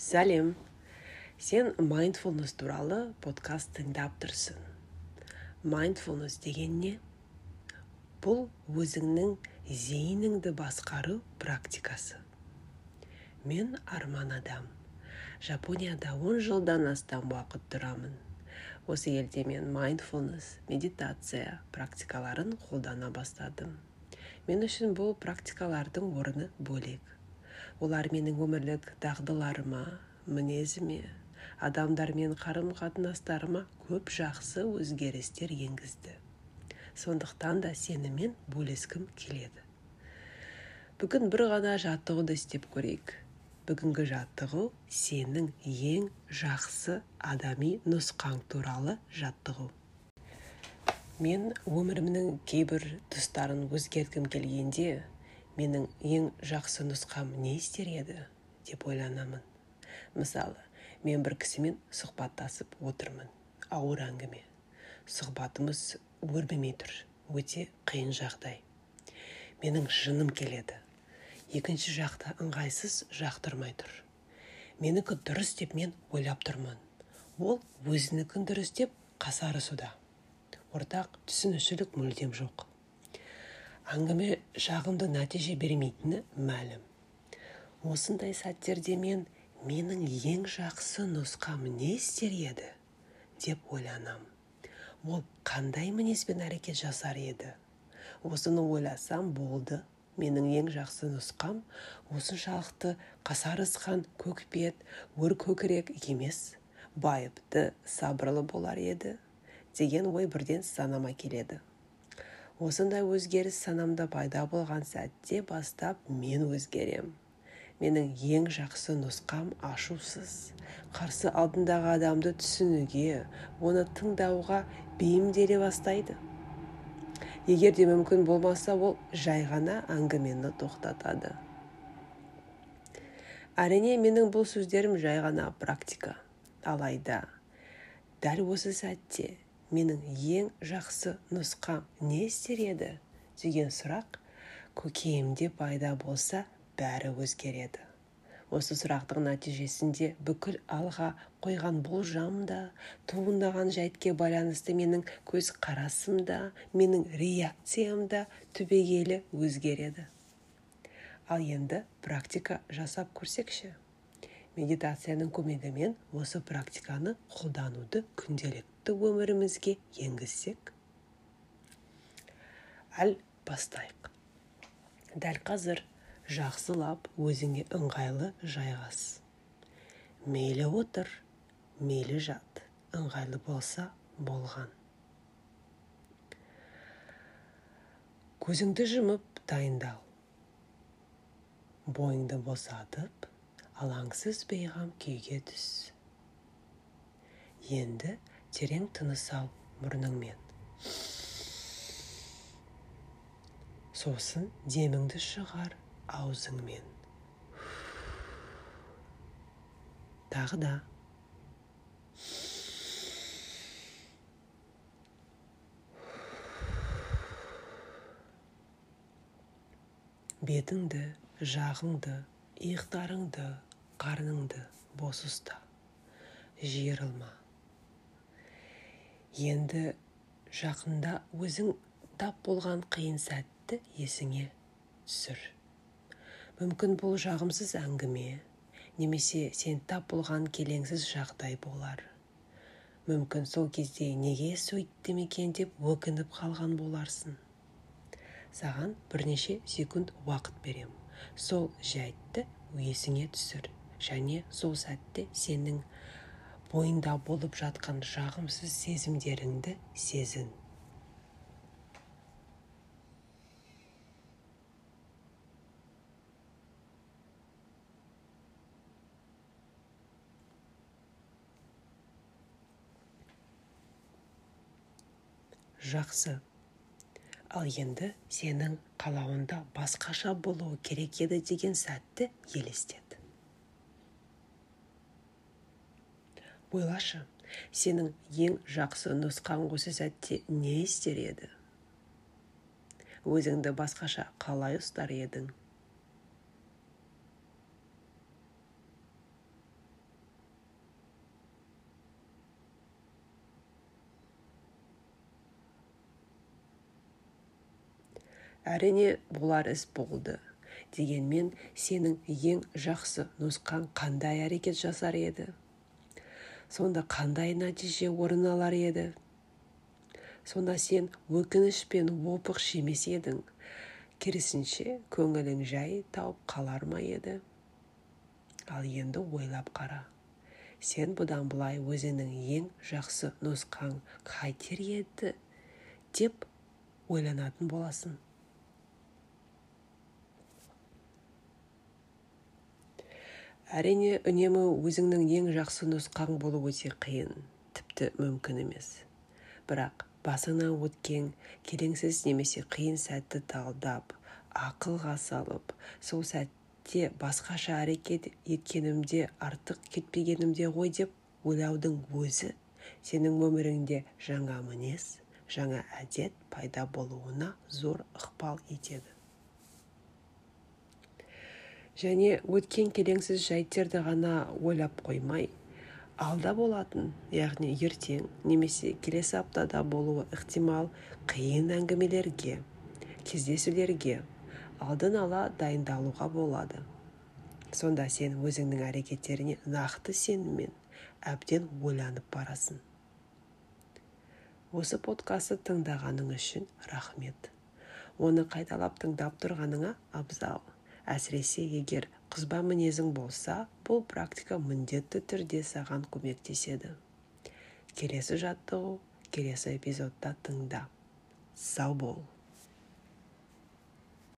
сәлем сен майндфулнес туралы подкаст тыңдап тұрсың. Майндфулнес деген не бұл өзіңнің зейініңді басқару практикасы. Мен арман адам. Жапонияда 10 жылдан астам уақыт тұрамын. Осы елде мен майндфулнес медитация практикаларын қолдана бастадым. Мен үшін бұл практикалардың орны бөлек. Олар менің өмірлік дағдыларыма мінезіме адамдармен қарым қатынастарыма көп жақсы өзгерістер енгізді. Сондықтан да сенімен бөлескім келеді. Бүгін бір ғана жаттығуды істеп көрейік. Бүгінгі жаттығу сенің ең жақсы адами нұсқаң туралы жаттығу. Мен өмірімнің кейбір тұстарын өзгерткім келгенде менің ең жақсы нұсқам не істер еді деп ойланамын. Мысалы мен бір кісімен сұхбаттасып отырмын ауыр әңгіме. Сұхбатымыз өрбімей тұр өте қиын жағдай. Менің жыным келеді. Екінші жақта ыңғайсыз жақтырмай тұр. Менікі дұрыс деп мен ойлап тұрмын. Ол өзінікін дұрыс деп қасарысуда ортақ түсінушілік мүлдем жоқ. Әңгіме жағымды нәтиже бермейтіні мәлім. Осындай сәттерде мен менің ең жақсы нұсқам не істер еді? деп ойланам. Ол қандай мінезбен әрекет жасар еді? Осыны ойласам болды. Менің ең жақсы нұсқам осыншалықты қасарысқан көкбет өр көкірек емес байыпты сабырлы болар еді деген ой бірден санама келеді. Осындай өзгеріс санамда пайда болған сәтте бастап мен өзгерем. Менің ең жақсы нұсқам ашусыз. Қарсы алдындағы адамды түсінуге оны тыңдауға бейімделе бастайды. Егер де мүмкін болмаса ол жай ғана әңгімені тоқтатады. Әрине менің бұл сөздерім жай ғана практика. Алайда дәл осы сәтте менің ең жақсы нұсқам не істер еді деген сұрақ көкейімде пайда болса бәрі өзгереді. Осы сұрақтың нәтижесінде бүкіл алға қойған болжам да туындаған жәйтке байланысты менің көз қарасым да менің реакциям да түбегейлі өзгереді. Ал енді практика жасап көрсекші. Медитацияның көмегімен осы практиканы қолдануды күнделік күнделікті өмірімізге енгізсек әл бастайық. Дәл қазір жақсылап өзіңе ыңғайлы жайғас. Мейлі отыр мейлі жат ыңғайлы болса болған. Көзіңді жұмып дайындал. Бойыңды босатып алаңсыз бейғам күйге түс. Енді терең тыныс ал мұрныңмен. Сосын деміңді шығар аузыңмен. Тағы да. Бетіңді жағыңды иықтарыңды қарныңды бос ұста жиырылма. Енді жақында өзің тап болған қиын сәтті есіңе түсір. Мүмкін бұл жағымсыз әңгіме немесе сен тап болған келеңсіз жағдай болар. Мүмкін сол кезде неге сөйттім екен деп өкініп қалған боларсың. Саған бірнеше секунд уақыт берем. Сол жәйтті есіңе түсір. Және сол сәтте сенің бойында болып жатқан жағымсыз сезімдеріңді сезін. Жақсы. Ал енді сенің қалауында басқаша болуы керек еді деген сәтті елестет. ойлашы сенің ең жақсы нұсқаң осы сәтте не істер еді? Өзіңді басқаша қалай ұстар едің? Әрине болар іс болды. Дегенмен сенің ең жақсы нұсқаң қандай әрекет жасар еді? Сонда қандай нәтиже орын алар еді? Сонда сен өкініш пен опық жемес едің. Керісінше көңілің жай тауып қалар ма еді? Ал енді ойлап қара. Сен бұдан былай өзіңнің ең жақсы нұсқаң қайтер еді? Деп ойланатын боласың. Әрине үнемі өзіңнің ең жақсы нұсқаң болу өте қиын тіпті мүмкін емес. Бірақ басыңнан өткен келеңсіз немесе қиын сәтті талдап ақылға салып сол сәтте басқаша әрекет еткенімде артық кетпегенімде ғой деп ойлаудың өзі сенің өміріңде жаңа мінез жаңа әдет пайда болуына зор ықпал етеді. Және өткен келеңсіз жайттерді ғана ойлап қоймай алда болатын яғни ертең немесе келесі аптада болуы ықтимал қиын әңгімелерге кездесулерге алдын ала дайындалуға болады. Сонда сен өзіңнің әрекеттеріне нақты сеніммен әбден ойланып барасың. Осы подкастты тыңдағаның үшін рахмет. Оны қайталап тыңдап тұрғаныңа абзал. Әсіресе егер қызба мінезің болса бұл практика міндетті түрде саған көмектеседі. Келесі жаттығу келесі эпизодта тыңда. Сау бол!